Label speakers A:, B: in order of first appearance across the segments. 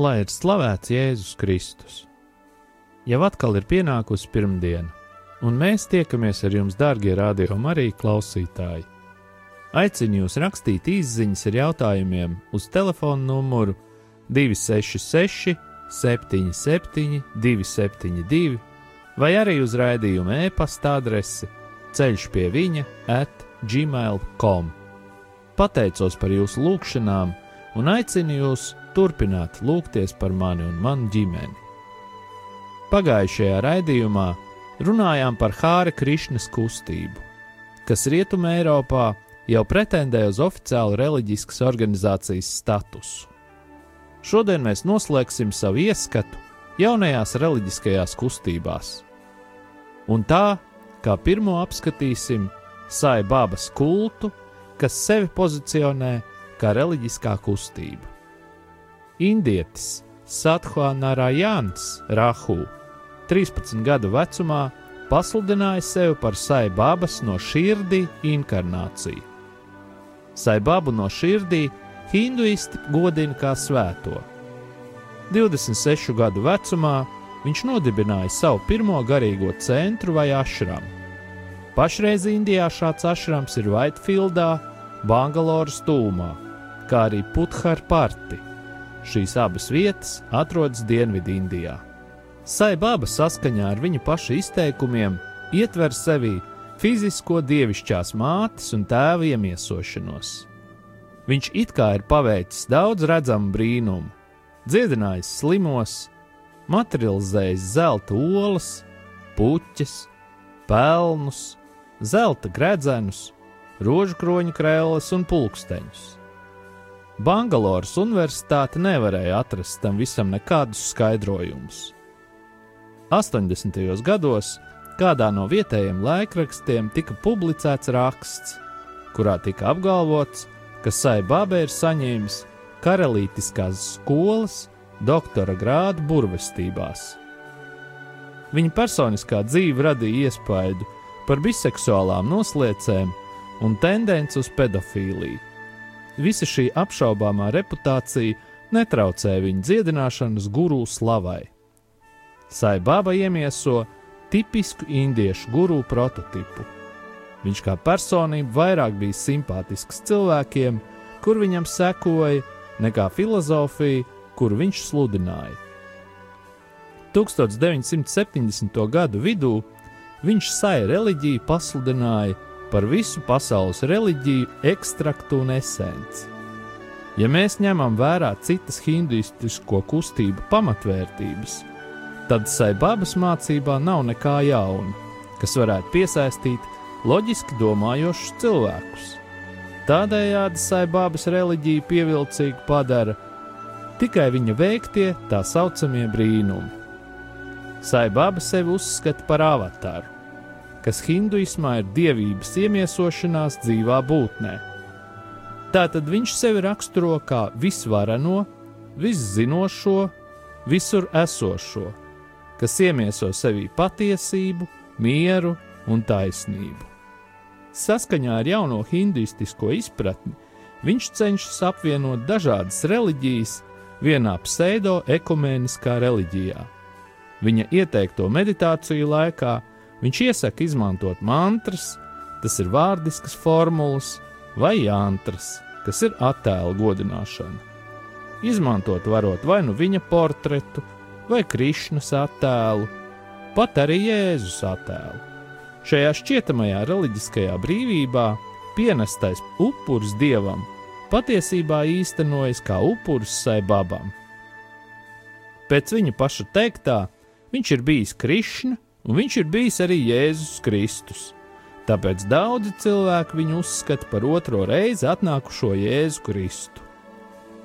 A: Lai ir slavēts Jēzus Kristus! Jau atkal ir pienākusi pirmdiena, un mēs tiekamies ar jums, darbie radio Marija klausītāji. Aicinu jūs rakstīt īsiņas ar jautājumiem uz telefona numuru 266, 77, 272, vai arī uz raidījuma e-pasta adresi ceļš pie viņa at gmail.com. Pateicos par jūsu lūgšanām un aicinu jūs turpināt lūgties par mani un manu ģimeni. Pagājušajā raidījumā runājām par Hāra Krišnas kustību, kas Rietumē Eiropā jau pretendē uz oficiālu reliģiskas organizācijas statusu. Šodien mēs noslēgsim savu ieskatu jaunajās reliģiskajās kustībās. Un tā, kā pirmo apskatīsim Sai Bābas kultu, kas sevi pozicionē kā reliģiskā kustība. Indietis Sathānārājāns Rahu 13 gadu vecumā pasludināja sevi par Saibabas no šīrdī inkarnāciju. Saibabu no širdī hinduisti godina kā svēto. 26 gadu vecumā viņš nodibināja savu pirmo garīgo centru vai ašramu. Pašreiz Indijā šāds ašrams ir Whitefieldā, Bangaloras tūmā, kā arī Putharparti. Šīs abas vietas atrodas Dienvidindijā. Saibaba saskaņā ar viņa paša izteikumiem ietver sevī fizisko dievišķās mātes un tēva iemiesošanos. Viņš it kā ir paveicis daudz redzamu brīnumu, dziedinājis slimos, materializējis zelta olas, puķes, pelnus, zelta gredzenus, rožu kroņu krēles un pulksteņus. Bangaloras universitāte nevarēja atrast tam visam nekādus skaidrojumus. 80. gados kādā no vietējiem laikrakstiem tika publicēts raksts, kurā tika apgalvots, ka Saibābe ir saņēmis karalītiskās skolas doktora grādu burvestībās. Viņa personiskā dzīve radīja iespaidu par biseksuālām noslēcēm un tendenci uz pedofīliju. Visa šī apšaubāmā reputācija netraucēja viņa dziedināšanas guru slavai. Saibaba iemieso tipisku indiešu guru prototipu. Viņš kā personība vairāk bija simpātisks cilvēkiem, kur viņam sekoja, nekā filozofija, kuru viņš sludināja. 1970. gadu vidū viņš saja reliģiju pasludināja par visu pasaules reliģiju ekstraktu un esenci. Ja mēs ņemam vērā citas hinduistisko kustību pamatvērtības, tad Saibabas mācībā nav nekā jauna, kas varētu piesaistīt loģiski domājošus cilvēkus. Tādējādi Saibabas reliģiju pievilcīgu padara tikai viņa veiktie tā saucamie brīnumi. Saibaba sevi uzskata par avatāru, kas hinduismā ir dievības iemiesošanās dzīvā būtnē. Tātad viņš sevi raksturo kā visvareno, viszinošo, visur esošo, kas iemieso sevī patiesību, mieru un taisnību. Saskaņā ar jauno hinduistisko izpratni, viņš cenšas apvienot dažādas reliģijas vienā pseido-ekumēniskā reliģijā. Viņa ieteikto meditāciju laikā viņš iesaka izmantot mantras, tas ir vārdiskas formulas, vai jantras, kas ir attēlu godināšana. Izmantot varot vai nu viņa portretu, vai Krišnas attēlu, pat arī Jēzus attēlu. Šajā šķietamajā reliģiskajā brīvībā pienestais upuris dievam patiesībā īstenojas kā upuris saibabam. Pēc viņa paša teiktā, viņš ir bijis Krišna un viņš ir bijis arī Jēzus Kristus. Tāpēc daudzi cilvēki viņu uzskata par otro reizi atnākušo Jēzu Kristu.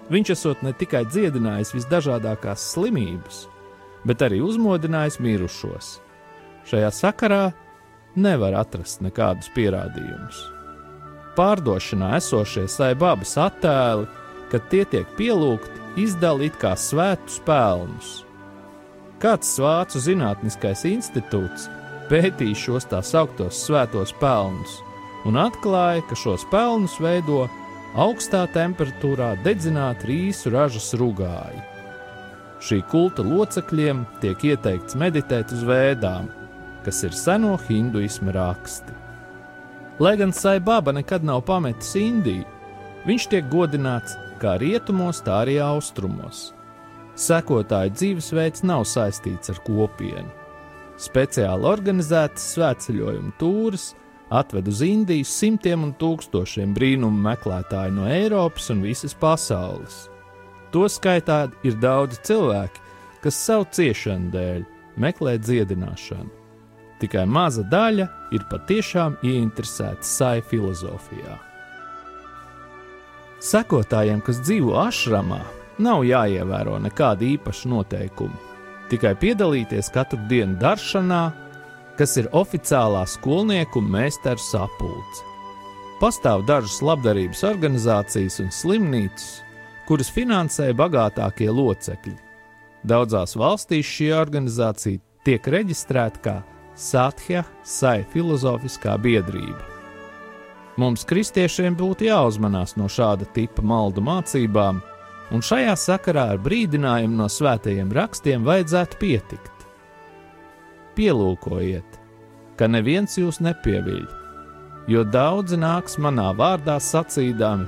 A: Viņš esot ne tikai dziedinājis visdažādākās slimības, bet arī uzmodinājis mirušos. Šajā sakarā nevar atrast nekādus pierādījumus. Pārdošanā esošie saibabas attēli, kad tie tiek pielūgti, izdalīt kā svētus pelnus. Kāds vācu zinātniskais institūts pētīja šos tā sauktos svētos pelnus un atklāja, ka šos pelnus veido augstā temperatūrā dedzināti rīsu ražas rugāji. Šī kulta locekļiem tiek ieteikts meditēt uz vēdām, kas ir seno hinduisma raksti. Lai gan Saibaba nekad nav pametis Indiju, viņš tiek godināts kā rietumos, tā arī austrumos. Sekotāju dzīvesveids nav saistīts ar kopienu. Speciāli organizētas svētceļojuma tūris atved uz Indiju simtiem un tūkstošiem brīnumu meklētāju no Eiropas un visas pasaules. To skaitā ir daudzi cilvēki, kas savu ciešanu dēļ meklē dziedināšanu. Tikai maza daļa ir patiešām ieinteresēta sai filozofijā. Sekotājiem, kas dzīvo ašramā, nav jāievēro nekādi īpaši noteikumi. Tikai piedalīties katru dienu daršanā, kas ir oficiālā skolnieku meistaru sapulce. Pastāv dažas labdarības organizācijas un slimnīcas, kuras finansē bagātākie locekļi. Daudzās valstīs šī organizācija tiek reģistrēta kā Satya Sai filozofiskā biedrība. Mums, kristiešiem, būtu jāuzmanās no šāda tipa maldu mācībām, un šajā sakarā ar brīdinājumu no svētajiem rakstiem vajadzētu pietikt pielūkojiet, ka neviens jūs nepieviļ, jo daudzi nāks manā vārdā sacīdami: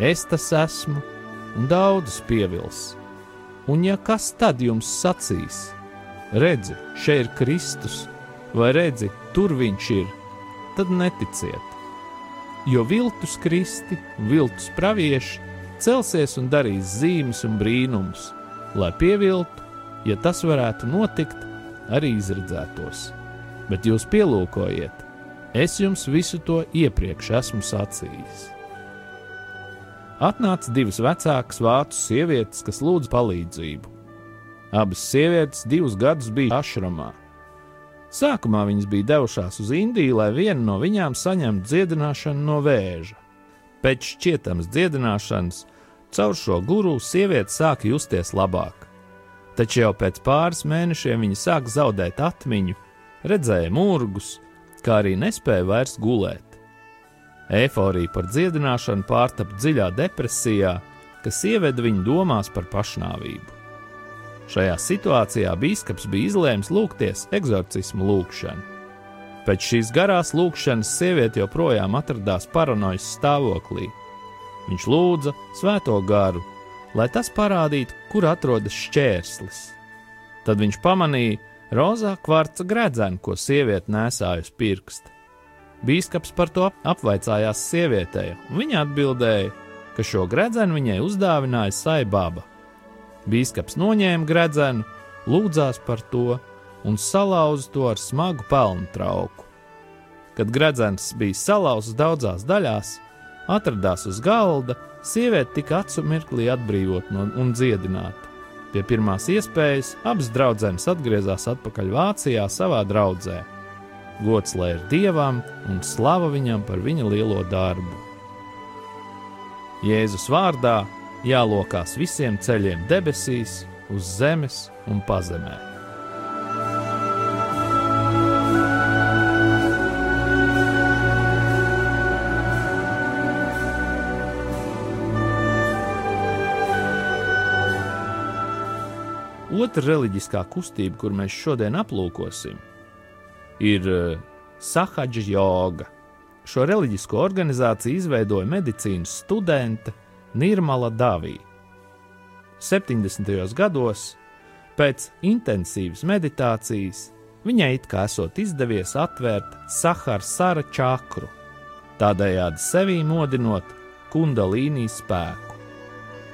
A: Es tas esmu, un daudzus pievils. Un ja kas tad jums sacīs? Redzi, šeit ir Kristus, vai redzi, tur viņš ir, tad neticiet. Jo viltus kristi, viltus pravieši celsies un darīs zīmes un brīnumus, lai pieviltu, ja tas varētu notikt, arī izredzētos. Bet jūs pielūkojiet, es jums visu to iepriekš esmu sacījis. Atnāca divas vecākas vācu sievietes, kas lūdza palīdzību. Abas sievietes divus gadus bija ašramā. Sākumā viņas bija devušās uz Indiju, lai viena no viņām saņemtu dziedināšanu no vēža. Pēc šķietamas dziedināšanas caur šo guru sieviete sāka justies labāk taču jau pēc pāris mēnešiem viņa sāk zaudēt atmiņu, redzēja mūrgus, kā arī nespēja vairs gulēt. Eforija par dziedināšanu pārtapa dziļā depresijā, kas ieveda viņu domās par pašnāvību. Šajā situācijā biskups bija izlēms lūgties eksorcismu lūgšanu. Pēc šīs garās lūgšanas sieviete joprojām atradās paranojas stāvoklī. Viņš lūdza svēto garu, lai tas parādītu, kur atrodas šķērslis. Tad viņš pamanīja rozā kvarca gredzenu, ko sieviete nesāja uz pirksta. Bīskaps par to apvaicājās sievietei, un viņa atbildēja, ka šo gredzenu viņai uzdāvināja saibaba. Bīskaps noņēma gredzenu, lūdzās par to un salauza to ar smagu pelnu trauku. Kad gredzens bija salauzts daudzās daļās, atradās uz galda, Sieviete tika acu mirklī atbrīvot no un dziedināta. Pie pirmās iespējas abas draudzenes atgriezās atpakaļ Vācijā savā draudzē. Gods lai ir dievam un slava viņam par viņa lielo darbu. Jēzus vārdā jālokās visiem ceļiem debesīs, uz zemes un pazemē. Otra reliģiskā kustība, kur mēs šodien aplūkosim, ir eh, Sahadža joga. Šo reliģisko organizāciju izveidoja medicīnas studente Nirmala Davī. 70. gados, pēc intensīvas meditācijas, viņai it kā esot izdevies atvērt Sahara sara čakru, tādējādi sevī modinot kundalīnijas spēku.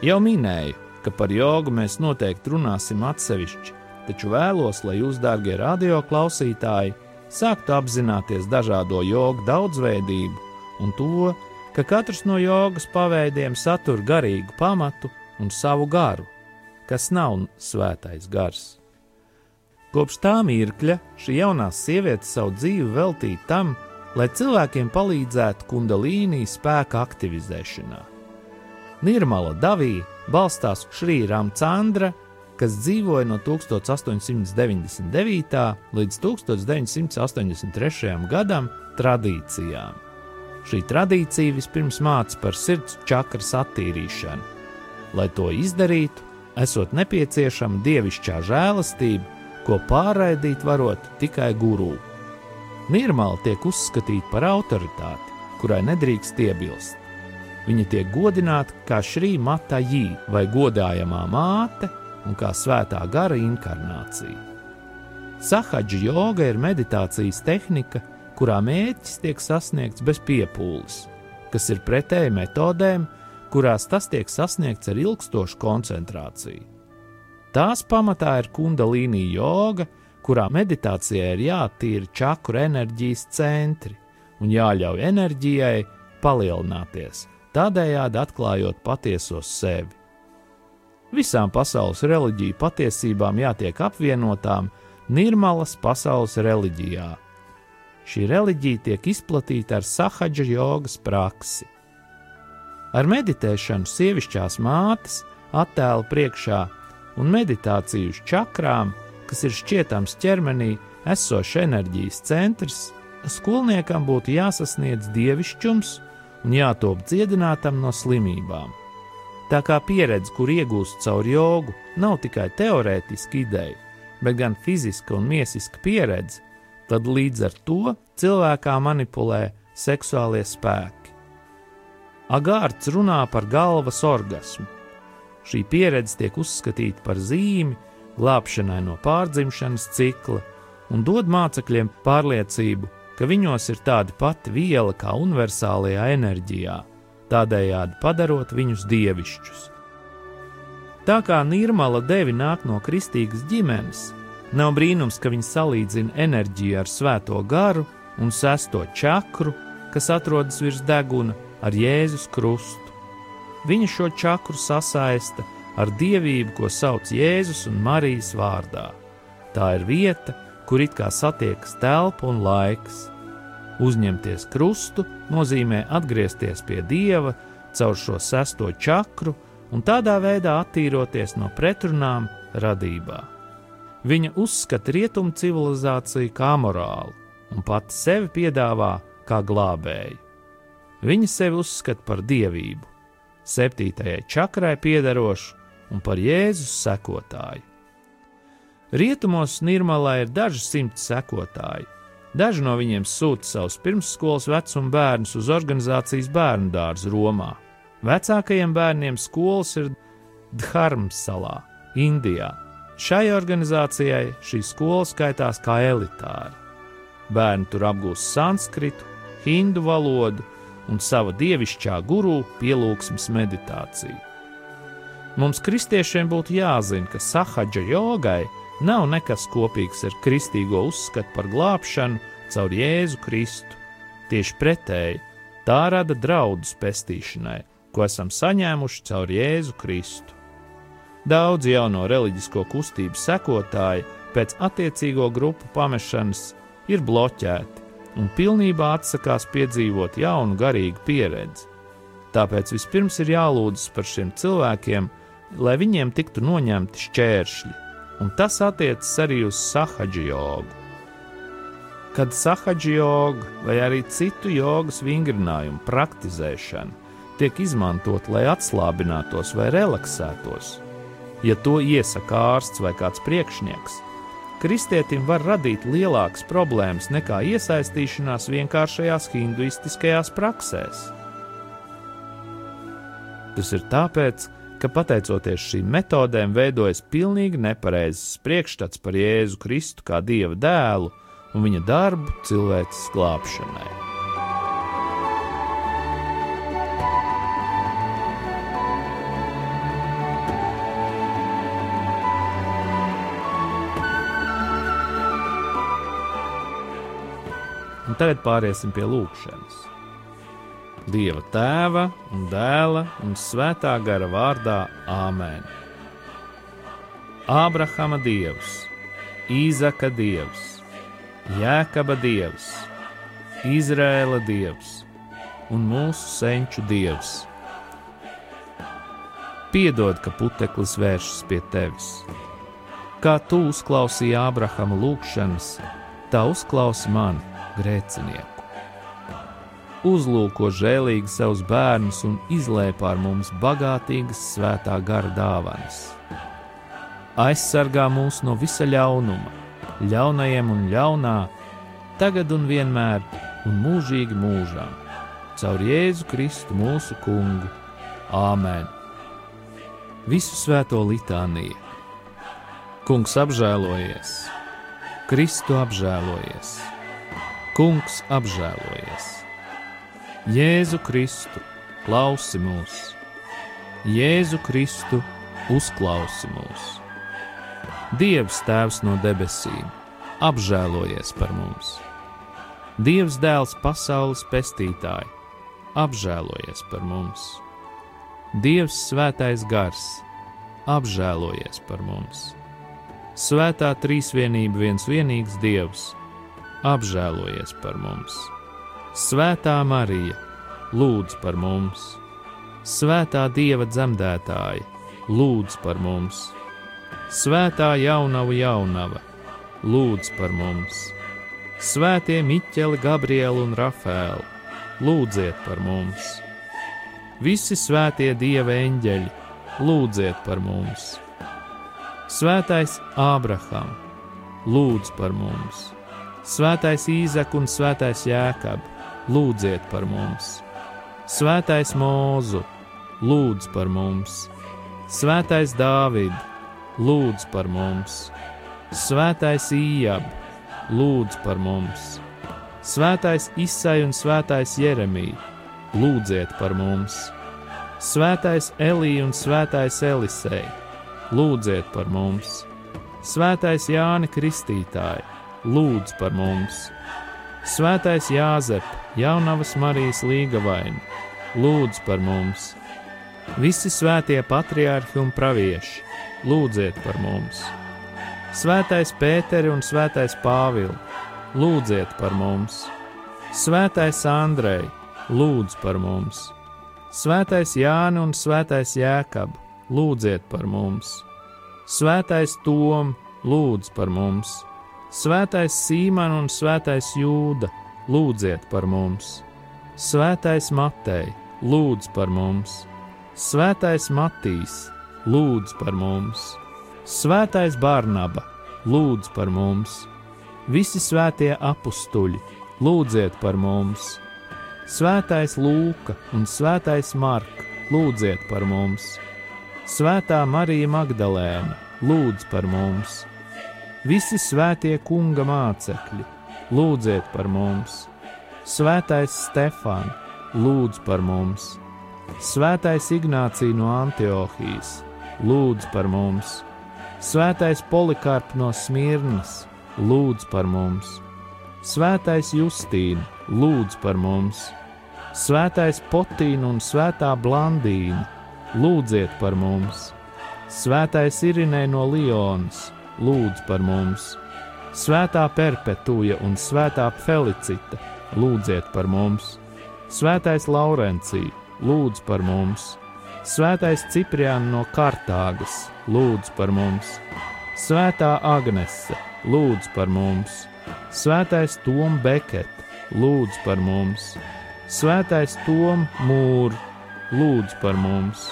A: Jau minēju, ka par jogu mēs noteikti runāsim atsevišķi, taču vēlos, lai jūs, dārgie radioklausītāji, sāktu apzināties dažādo jogu daudzveidību un to, ka katrs no jogas paveidiem satur garīgu pamatu un savu garu, kas nav svētais gars. Kopš tā mirkļa šī jaunā sieviete savu dzīvi veltīja tam, lai cilvēkiem palīdzētu kundalīnī spēka aktivizēšanā. Nirmala Davija balstās Šrī Ramcandra, kas dzīvoja no 1899. līdz 1983. gadam tradīcijām. Šī tradīcija vispirms māca par sirds čakras attīrīšanu. Lai to izdarītu, esot nepieciešama dievišķā žēlastība, ko pārraidīt varot tikai gurū. Nirmāla tiek uzskatīta par autoritāti, kurai nedrīkst iebilst. Viņa tiek godināta kā šī mata jī vai godājamā māte un kā svētā gara inkarnācija. Sahadža joga ir meditācijas tehnika, kurā mērķis tiek sasniegts bez piepūles, kas ir pretēji metodēm, kurās tas tiek sasniegts ar ilgstošu koncentrāciju. Tās pamatā ir kundalīnija joga, kurā meditācijai ir jātīra čakru enerģijas centri un jāļauj enerģijai palielināties, tādējādi atklājot patieso sevi. Visām pasaules reliģiju patiesībām jātiek apvienotām Nirmalas pasaules reliģijā. Šī reliģija tiek izplatīta ar sahadža jogas praksi. Ar meditēšanu sievišķās mātes attēlu priekšā un meditāciju uz čakrām, kas ir šķietams ķermenī esošs enerģijas centrs, skolniekam būtu jāsasniedz dievišķums un jātop dziedinātam no slimībām. Tā kā pieredze, kur iegūst caur jogu, nav tikai teorētiska ideja, bet gan fiziska un miesiska pieredze, tad līdz ar to cilvēkā manipulē seksuālie spēki. Agārds runā par galvas orgasmu. Šī pieredze tiek uzskatīta par zīmi glābšanai no pārdzimšanas cikla un dod mācekļiem pārliecību, ka viņos ir tāda pati viela kā universālajā enerģijā, tādējādi padarot viņus dievišķus. Tā kā Nīrmala devi nāk no kristīgas ģimenes, nav brīnums, ka viņi salīdzina enerģiju ar svēto garu un sesto čakru, kas atrodas virs deguna, ar Jēzus krustu. Viņa šo čakru sasaista ar dievību, ko sauc Jēzus un Marijas vārdā. Tā ir vieta, kur it kā satiekas telpa un laiks. Uzņemties krustu nozīmē atgriezties pie dieva caur šo sesto čakru un tādā veidā attīroties no pretrunām radībā. Viņa uzskata rietumu civilizāciju kā morālu un pati sevi piedāvā kā glābēju. Viņa sevi uzskata par dievību, septītajai čakrai piederošu un par Jēzus sekotāju. Rietumos Nirmalā ir daži simti sekotāji. Daži no viņiem sūta savus pirmsskolas vecuma bērnus uz organizācijas bērnu dārzu Romā. Vecākajiem bērniem skolas ir Dharmas salā, Indijā. Šai organizācijai šī skola skaitās kā elitāra. Bērni tur apgūst sanskritu, hindu valodu un sava dievišķā guru pielūgsmes meditāciju. Mums, kristiešiem, būtu jāzina, ka sahadža jogai nav nekas kopīgs ar kristīgo uzskatu par glābšanu caur Jēzu Kristu. Tieši pretēji, tā rada draudus pestīšanai, ko esam saņēmuši caur Jēzu Kristu. Daudz jauno reliģisko kustību sekotāji pēc attiecīgo grupu pamešanas ir bloķēti un pilnībā atsakās piedzīvot jaunu garīgu pieredzi. Tāpēc vispirms ir jālūdzas par šiem cilvēkiem, lai viņiem tiktu noņemti šķēršļi, un tas attiecas arī uz sahadžu jogu. Kad sahadžu joga vai arī citu jogas vingrinājumu praktizēšana tiek izmantot, lai atslābinātos vai relaksētos, ja to iesaka ārsts vai kāds priekšnieks, kristietim var radīt lielākas problēmas nekā iesaistīšanās vienkāršajās hinduistiskajās praksēs. Tas ir tāpēc, ka pateicoties šīm metodēm veidojas pilnīgi nepareizs priekšstats par Jēzu Kristu kā Dieva dēlu un viņa darbu cilvēces glābšanai. Un tagad pāriesim pie lūkšanas. Dieva tēva un dēla un svētā gara vārdā Āmen. Ābrahama dievs, Īzaka dievs, Jēkaba dievs, Izrēla dievs un mūsu senču dievs. Piedod, ka puteklis vēršas pie tevis. Kā tu uzklausīji Ābrahama lūgšanas, tā uzklausi mani, grēcinieku uzlūko žēlīgi savus bērnus un izlēj pār mums bagātīgas svētā gara dāvanas. Aizsargā mūs no visa ļaunuma, ļaunajiem un ļaunā, tagad un vienmēr un mūžīgi mūžām, caur Jēzu Kristu mūsu kungu. Āmen! Visu svēto litāniju! Kungs apžēlojies! Kristu apžēlojies! Kungs apžēlojies! Jēzu Kristu, klausi mūs! Jēzu Kristu, uzklausi mūs! Dievs Tēvs no debesīm, apžēlojies par mums! Dievs Dēls pasaules pestītāji, apžēlojies par mums! Dievs Svētais Gars, apžēlojies par mums! Svētā Trīsvienība viens vienīgs Dievs, apžēlojies par mums! Svētā Marija, lūdz par mums! Svētā Dieva dzemdētāja, lūdz par mums! Svētā jaunava jaunava, lūdz par mums! Svētie Miķeli, Gabrieli un Rafēli, lūdziet par mums! Visi svētie Dieva eņģeļi, lūdziet par mums! Svētais Ābraham, lūdz par mums! Svētais Īzek un Svētais Jēkabs! Lūdziet par mums! Svētais Mūzu, lūdz par mums! Svētais Dāvid, lūdz par mums! Svētais Ījab, lūdz par mums! Svētais Isai un Svētais Jeremija, lūdziet par mums! Svētais Elija un Svētais Elisei, lūdziet par mums! Svētais Jāni Kristītāji, lūdz par mums! Svētais Jāzep, Jaunavas Marijas līgavaini, lūdz par mums! Visi svētie patriārhi un pravieši, lūdziet par mums! Svētais Pēteri un Svētais Pāvils, lūdziet par mums! Svētais Andrei, lūdz par mums! Svētais Jāni un Svētais Jēkab, lūdziet par mums! Svētais Tom, lūdz par mums! Svētais Sīman un Svētais Jūda, lūdziet par mums! Svētais Matei, lūdz par mums! Svētais Matīs, lūdz par mums! Svētais Barnaba, lūdz par mums! Visi svētie apstuļi, lūdziet par mums! Svētais Lūka un Svētais Marka, lūdziet par mums! Svētā Marija Magdalēna, lūdz par mums! Visi svētie kunga mācekļi, lūdziet par mums! Svētais Stefan, lūdz par mums! Svētais Ignācija no Antiohijas, lūdz par mums! Svētais Polikarps no Smirnas, lūdz par mums! Svētais Justīna, lūdz par mums! Svētais Potīna un Svētā Blandīna, lūdziet par mums! Svētais Irinē no Lionas, lūdz par mums! Svētā perpetuja un svētā felicita, lūdziet par mums! Svētais Laurencija, lūdz par mums! Svētais Cipriāns no Kartāgas, lūdz par mums! Svētā Agnese, lūdz par mums! Svētais Tom Beket, lūdz par mums! Svētais Tom Mūr, lūdz par mums!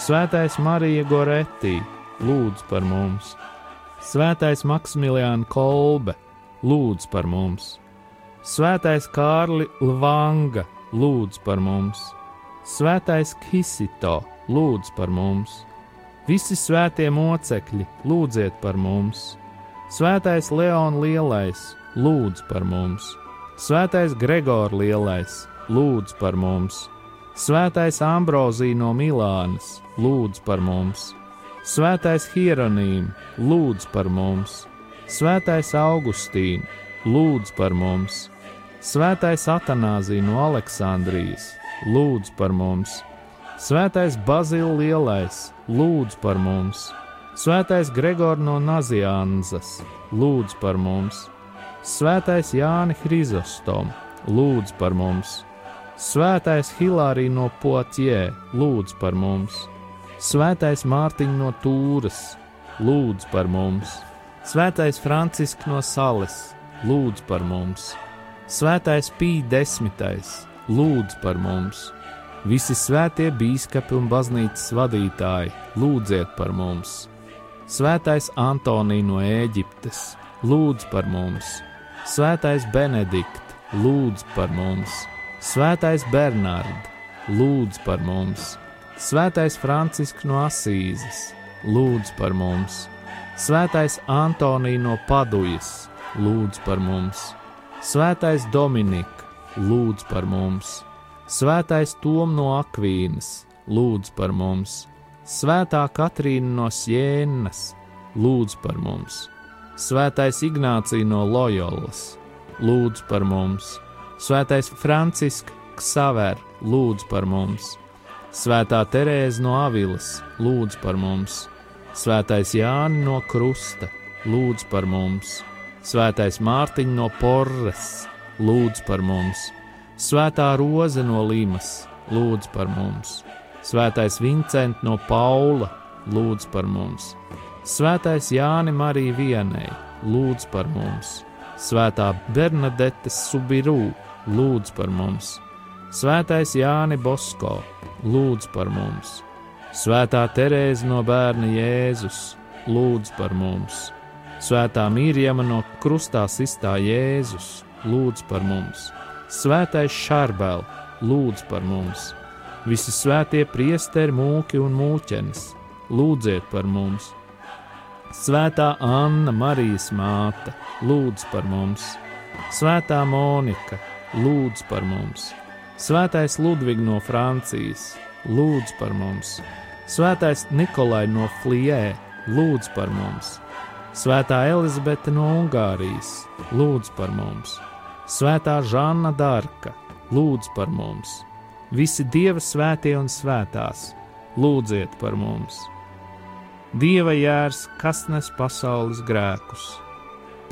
A: Svētais Marija Goretī, lūdz par mums! Svētais Maksimiliāna Kolbe, lūdz par mums! Svētais Kārli Lvanga, lūdz par mums! Svētais Kisito, lūdz par mums! Visi svētie mocekļi, lūdziet par mums! Svētais Leons Lielais, lūdz par mums! Svētais Gregors Lielais, lūdz par mums! Svētais Ambrozija no Milānas, lūdz par mums! Svētais Hieronīm, lūdz par mums, Svētais Augustīns, lūdz par mums, Svētais Atanāzija no Aleksandrijas, lūdz par mums! Svētais Bazils Lielais, lūdz par mums! Svētais Gregors no Nazianzas, lūdz par mums! Svētais Jāni Hrizostom, lūdz par mums! Svētais Hilārija no Potie, lūdz par mums! Svētais Mārtiņš no Tūras, lūdz par mums! Svētais Francisks no Sales, lūdz par mums! Svētais Pīķis desmitais, lūdz par mums! Visi svētie biskupi un baznīcas vadītāji, lūdziet par mums! Svētais Antonija no Ēģiptes, lūdz par mums! Svētais Benedikt, lūdz par mums! Svētais Bernārds, lūdz par mums! Svētais Francisks no Asīzes, lūdz par mums! Svētais Antonija no Padujas, lūdz par mums! Svētais Dominika, lūdz par mums! Svētais Tom no Akvīnas, lūdz par mums! Svētā Katrīna no Sienas, lūdz par mums! Svētais Ignācija no Loyolas, lūdz par mums! Svētais Francisks Ksaver, lūdz par mums! Svētā Terēza no Avilas, lūdz par mums! Svētais Jānis no Krusta, lūdz par mums! Svētais Mārtiņš no Porres, lūdz par mums, Svētā Roze no Limas, lūdz par mums, Svētais Vincents no Paula, lūdz par mums, Svētais Jāni Marija Vienai, lūdz par mums, Svētā Bernadette Subirū, lūdz par mums, Svētais Jāni Bosko, lūdz par mums, Svētā Terēza no bērna Jēzus, lūdz par mums! Svētā Mīrjama no krustā sistā Jēzus, lūdz par mums, Svētais Šārbēl, lūdz par mums, visi svētie priesteri, mūki un mūķenes, lūdziet par mums, Svētā Anna, Marijas māte, lūdz par mums, Svētā Monika, lūdz par mums, Svētais Ludvigs no Francijas, lūdz par mums, Svētais Nikolai no Flijē, lūdz par mums! Svētā Elizabete no Ungārijas, lūdz par mums, Svētā Žanna Dārka, lūdz par mums, visi Dieva svētie un svētās, lūdziet par mums. Dieva jērs, kas nes pasaules grēkus,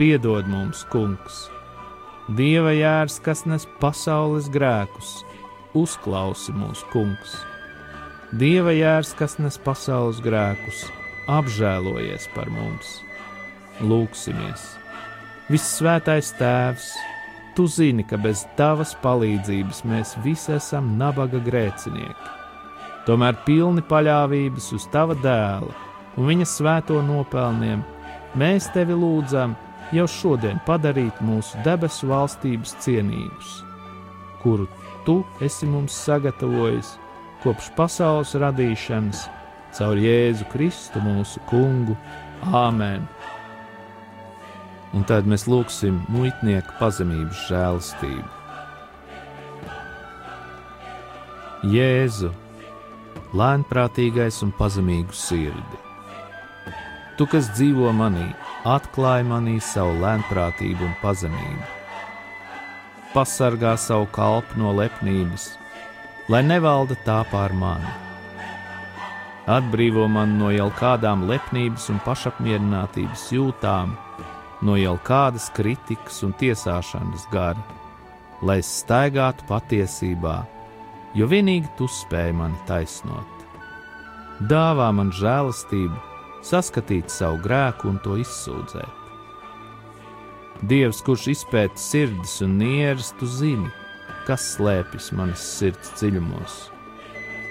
A: piedod mums, Kungs! Dieva jērs, kas nes pasaules grēkus, uzklausi mūsu Kungs! Dieva jērs, kas nes pasaules grēkus, apžēlojies par mums! Lūksimies! Vissvētais Tēvs, Tu zini, ka bez Tavas palīdzības mēs visi esam nabaga grēcinieki. Tomēr pilni paļāvības uz Tava dēla un viņa svēto nopelniem, mēs Tevi lūdzam jau šodien padarīt mūsu debesu valstības cienīgus, kuru Tu esi mums sagatavojis kopš pasaules radīšanas caur Jēzu Kristu mūsu Kungu. Āmen! un tad mēs lūgsim muitnieku pazemības žēlastību. Jēzu, lēnprātīgais un pazemīgu sirdi. Tu, kas dzīvo manī, atklāj manī savu lēnprātību un pazemību. Pasargā savu kalpu no lepnības, lai nevalda tā pār mani. Atbrīvo man no jau kādām lepnības un pašapmierinātības jūtām, no jau kādas kritikas un tiesāšanas gara, lai es staigātu patiesībā, jo vienīgi tu spēj mani taisnot. Dāvā man žēlastību, saskatīt savu grēku un to izsūdzēt. Dievs, kurš izpēta sirdis un nieras, tu zini, kas slēpjas manas sirds dziļumos.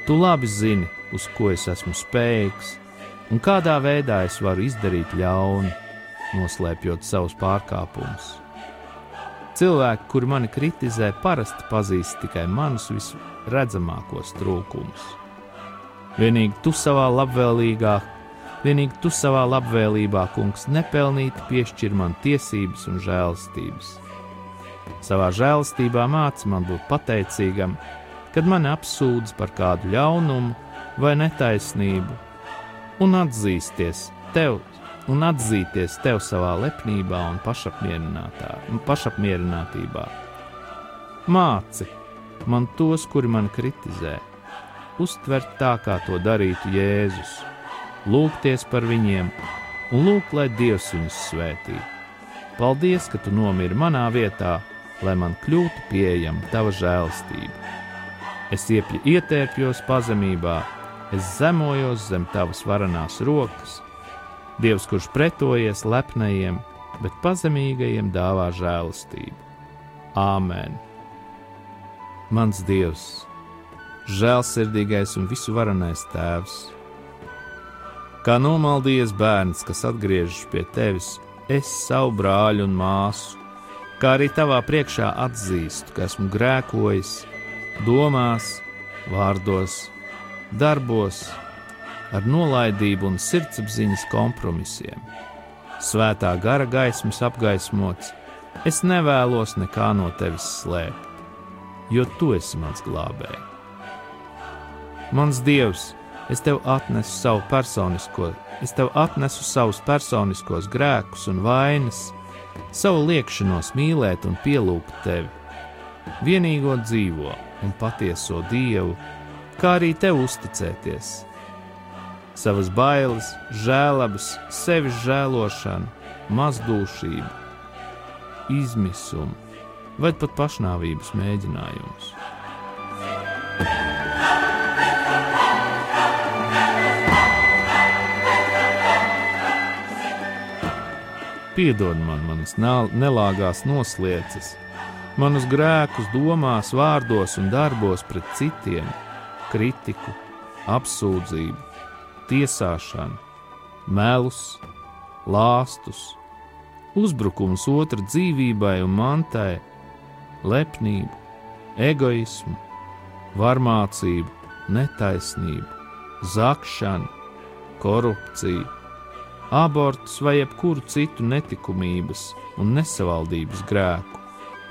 A: Tu labi zini, uz ko es esmu spējīgs un kādā veidā es varu izdarīt ļaunu noslēpjot savus pārkāpumus. Cilvēki, kuri mani kritizē, parasti pazīst tikai manus visredzamākos trūkumus. Vienīgi tu savā labvēlīgā, vienīgi tu savā labvēlībā, kungs, nepelnīti piešķir man tiesības un žēlstības. Savā žēlstībā māci man būt pateicīgam, kad mani apsūdz par kādu ļaunumu vai netaisnību, un atzīsties tev un atzīties tev savā lepnībā un pašapmierinātībā. Māci, man tos, kuri man kritizē, uztvert tā, kā to darītu Jēzus, lūgties par viņiem un lūgt, lai Dievs viņus svētī. Paldies, ka tu nomiri manā vietā, lai man kļūtu pieejama tava žēlastība. Es iepju, ietērpjos pazemībā, es zemojos zem tavas varanās rokas. Dievs, kurš pretojies lepnajiem, bet pazemīgajiem dāvā žēlastību. Āmen! Mans Dievs, žēlsirdīgais un visuvarenais Tēvs! Kā nomaldījies bērns, kas atgriežas pie tevis, es savu brāļu un māsu, kā arī tavā priekšā atzīstu, ka esmu grēkojis, domās, vārdos, darbos, ar nolaidību un sirdsapziņas kompromisiem svētā gara gaismas apgaismots, es nevēlos nekā no tevis slēpt, jo tu esi mans glābējs. Mans dievs, es tev atnesu savu personisko, es tev atnesu savus personiskos grēkus un vainas, savu liekšanos mīlēt un pielūgt tevi, vienīgo dzīvo un patieso dievu, kā arī tev uzticēties savas bailes, žēlabas, sevis žēlošanu, mazdūšību, izmisumu vai pat pašnāvības mēģinājumus. Piedod man manas nelāgās noslēdzes, manus grēkus domās, vārdos un darbos pret citiem, kritiku, apsūdzību, tiesāšanu, melus, lāstus, uzbrukums otra dzīvībai un mantai, lepnību, egoismu, varmācību, netaisnību, zakšanu, korupciju, abortus vai jebkuru citu netikumības un nesavaldības grēku,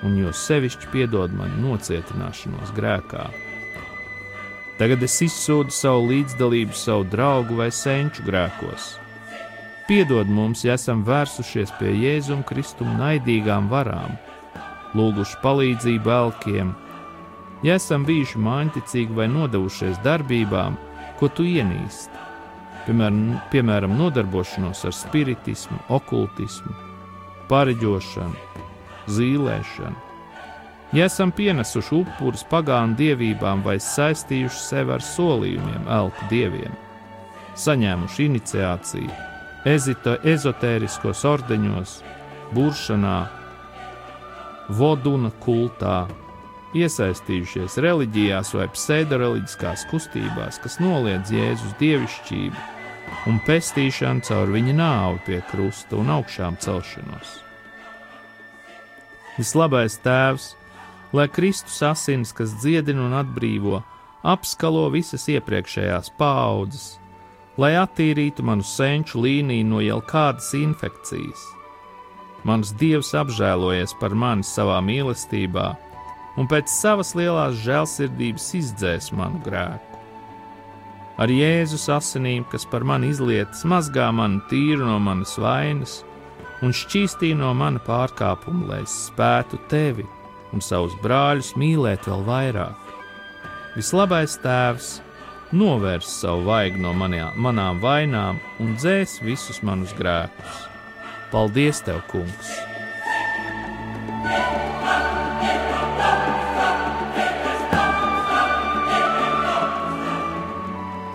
A: un jo sevišķi piedod man nocietināšanos grēkā Tagad es izsūdu savu līdzdalību savu draugu vai senču grēkos. Piedod mums, ja esam vērsušies pie Jēzum Kristum naidīgām varām, lūguši palīdzību elkiem, ja esam bijuši māņticīgi vai nodevušies darbībām, ko tu ienīsti, piemēram, piemēram nodarbošanos ar spiritismu, okultismu, pareģošanu, zīlēšanu. Ja esam pienesuši upurus pagānu dievībām vai saistījuši sevi ar solījumiem elku dieviem, saņēmuši iniciāciju, ezito, ezotēriskos ordeņos, buršanā, voduna kultā, iesaistījušies reliģijās vai pseidoreliģiskās kustībās, kas noliedz Jēzus dievišķību un pestīšanu caur viņa nāvi pie krusta un augšām celšanos. Vislabais tēvs! lai Kristus asins, kas dziedina un atbrīvo, apskalo visas iepriekšējās paudzes, lai attīrītu manu senču līniju no jau kādas infekcijas. Mans dievs apžēlojies par mani savā mīlestībā, un pēc savas lielās žēlsirdības izdzēs manu grēku. Ar Jēzus asinīm, kas par mani izlietas, mazgā mani tīru no manas vainas un šķīstī no mana pārkāpuma, lai es spētu tevi un savus brāļus mīlēt vēl vairāk. Vislabais tēvs novērs savu vaigu no manā, manām vainām un dzēs visus manus grēkus. Paldies, tev, kungs!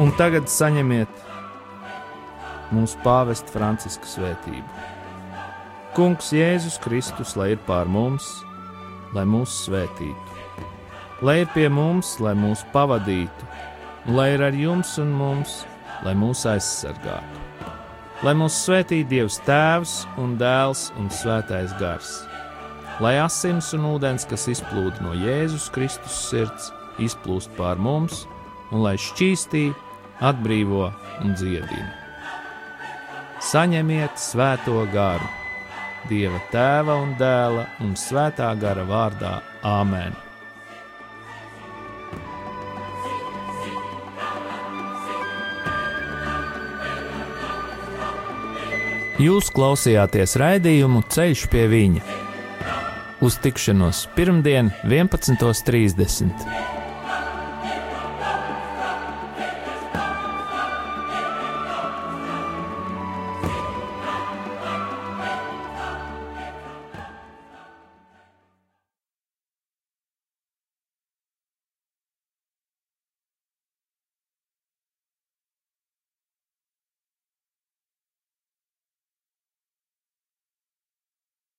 A: Un tagad saņemiet mūsu pāvesta Franciska svētību. Kungs Jēzus Kristus, lai ir pār mums! lai mūs svētītu. Lai ir pie mums, lai mūs pavadītu, lai ir ar jums un mums, lai mūs aizsargātu. Lai mūs svētī Dievs Tēvs un Dēls un Svētais Gars. Lai asins un ūdens, kas izplūda no Jēzus Kristus sirds, izplūst pār mums, un lai šķīstī, atbrīvo un dziedina. Saņemiet svēto garu! Dieva tēva un dēla un svētā gara vārdā Āmen. Jūs klausījāties raidījumu Ceļš pie viņa Uz tikšanos pirmdien, 11.30.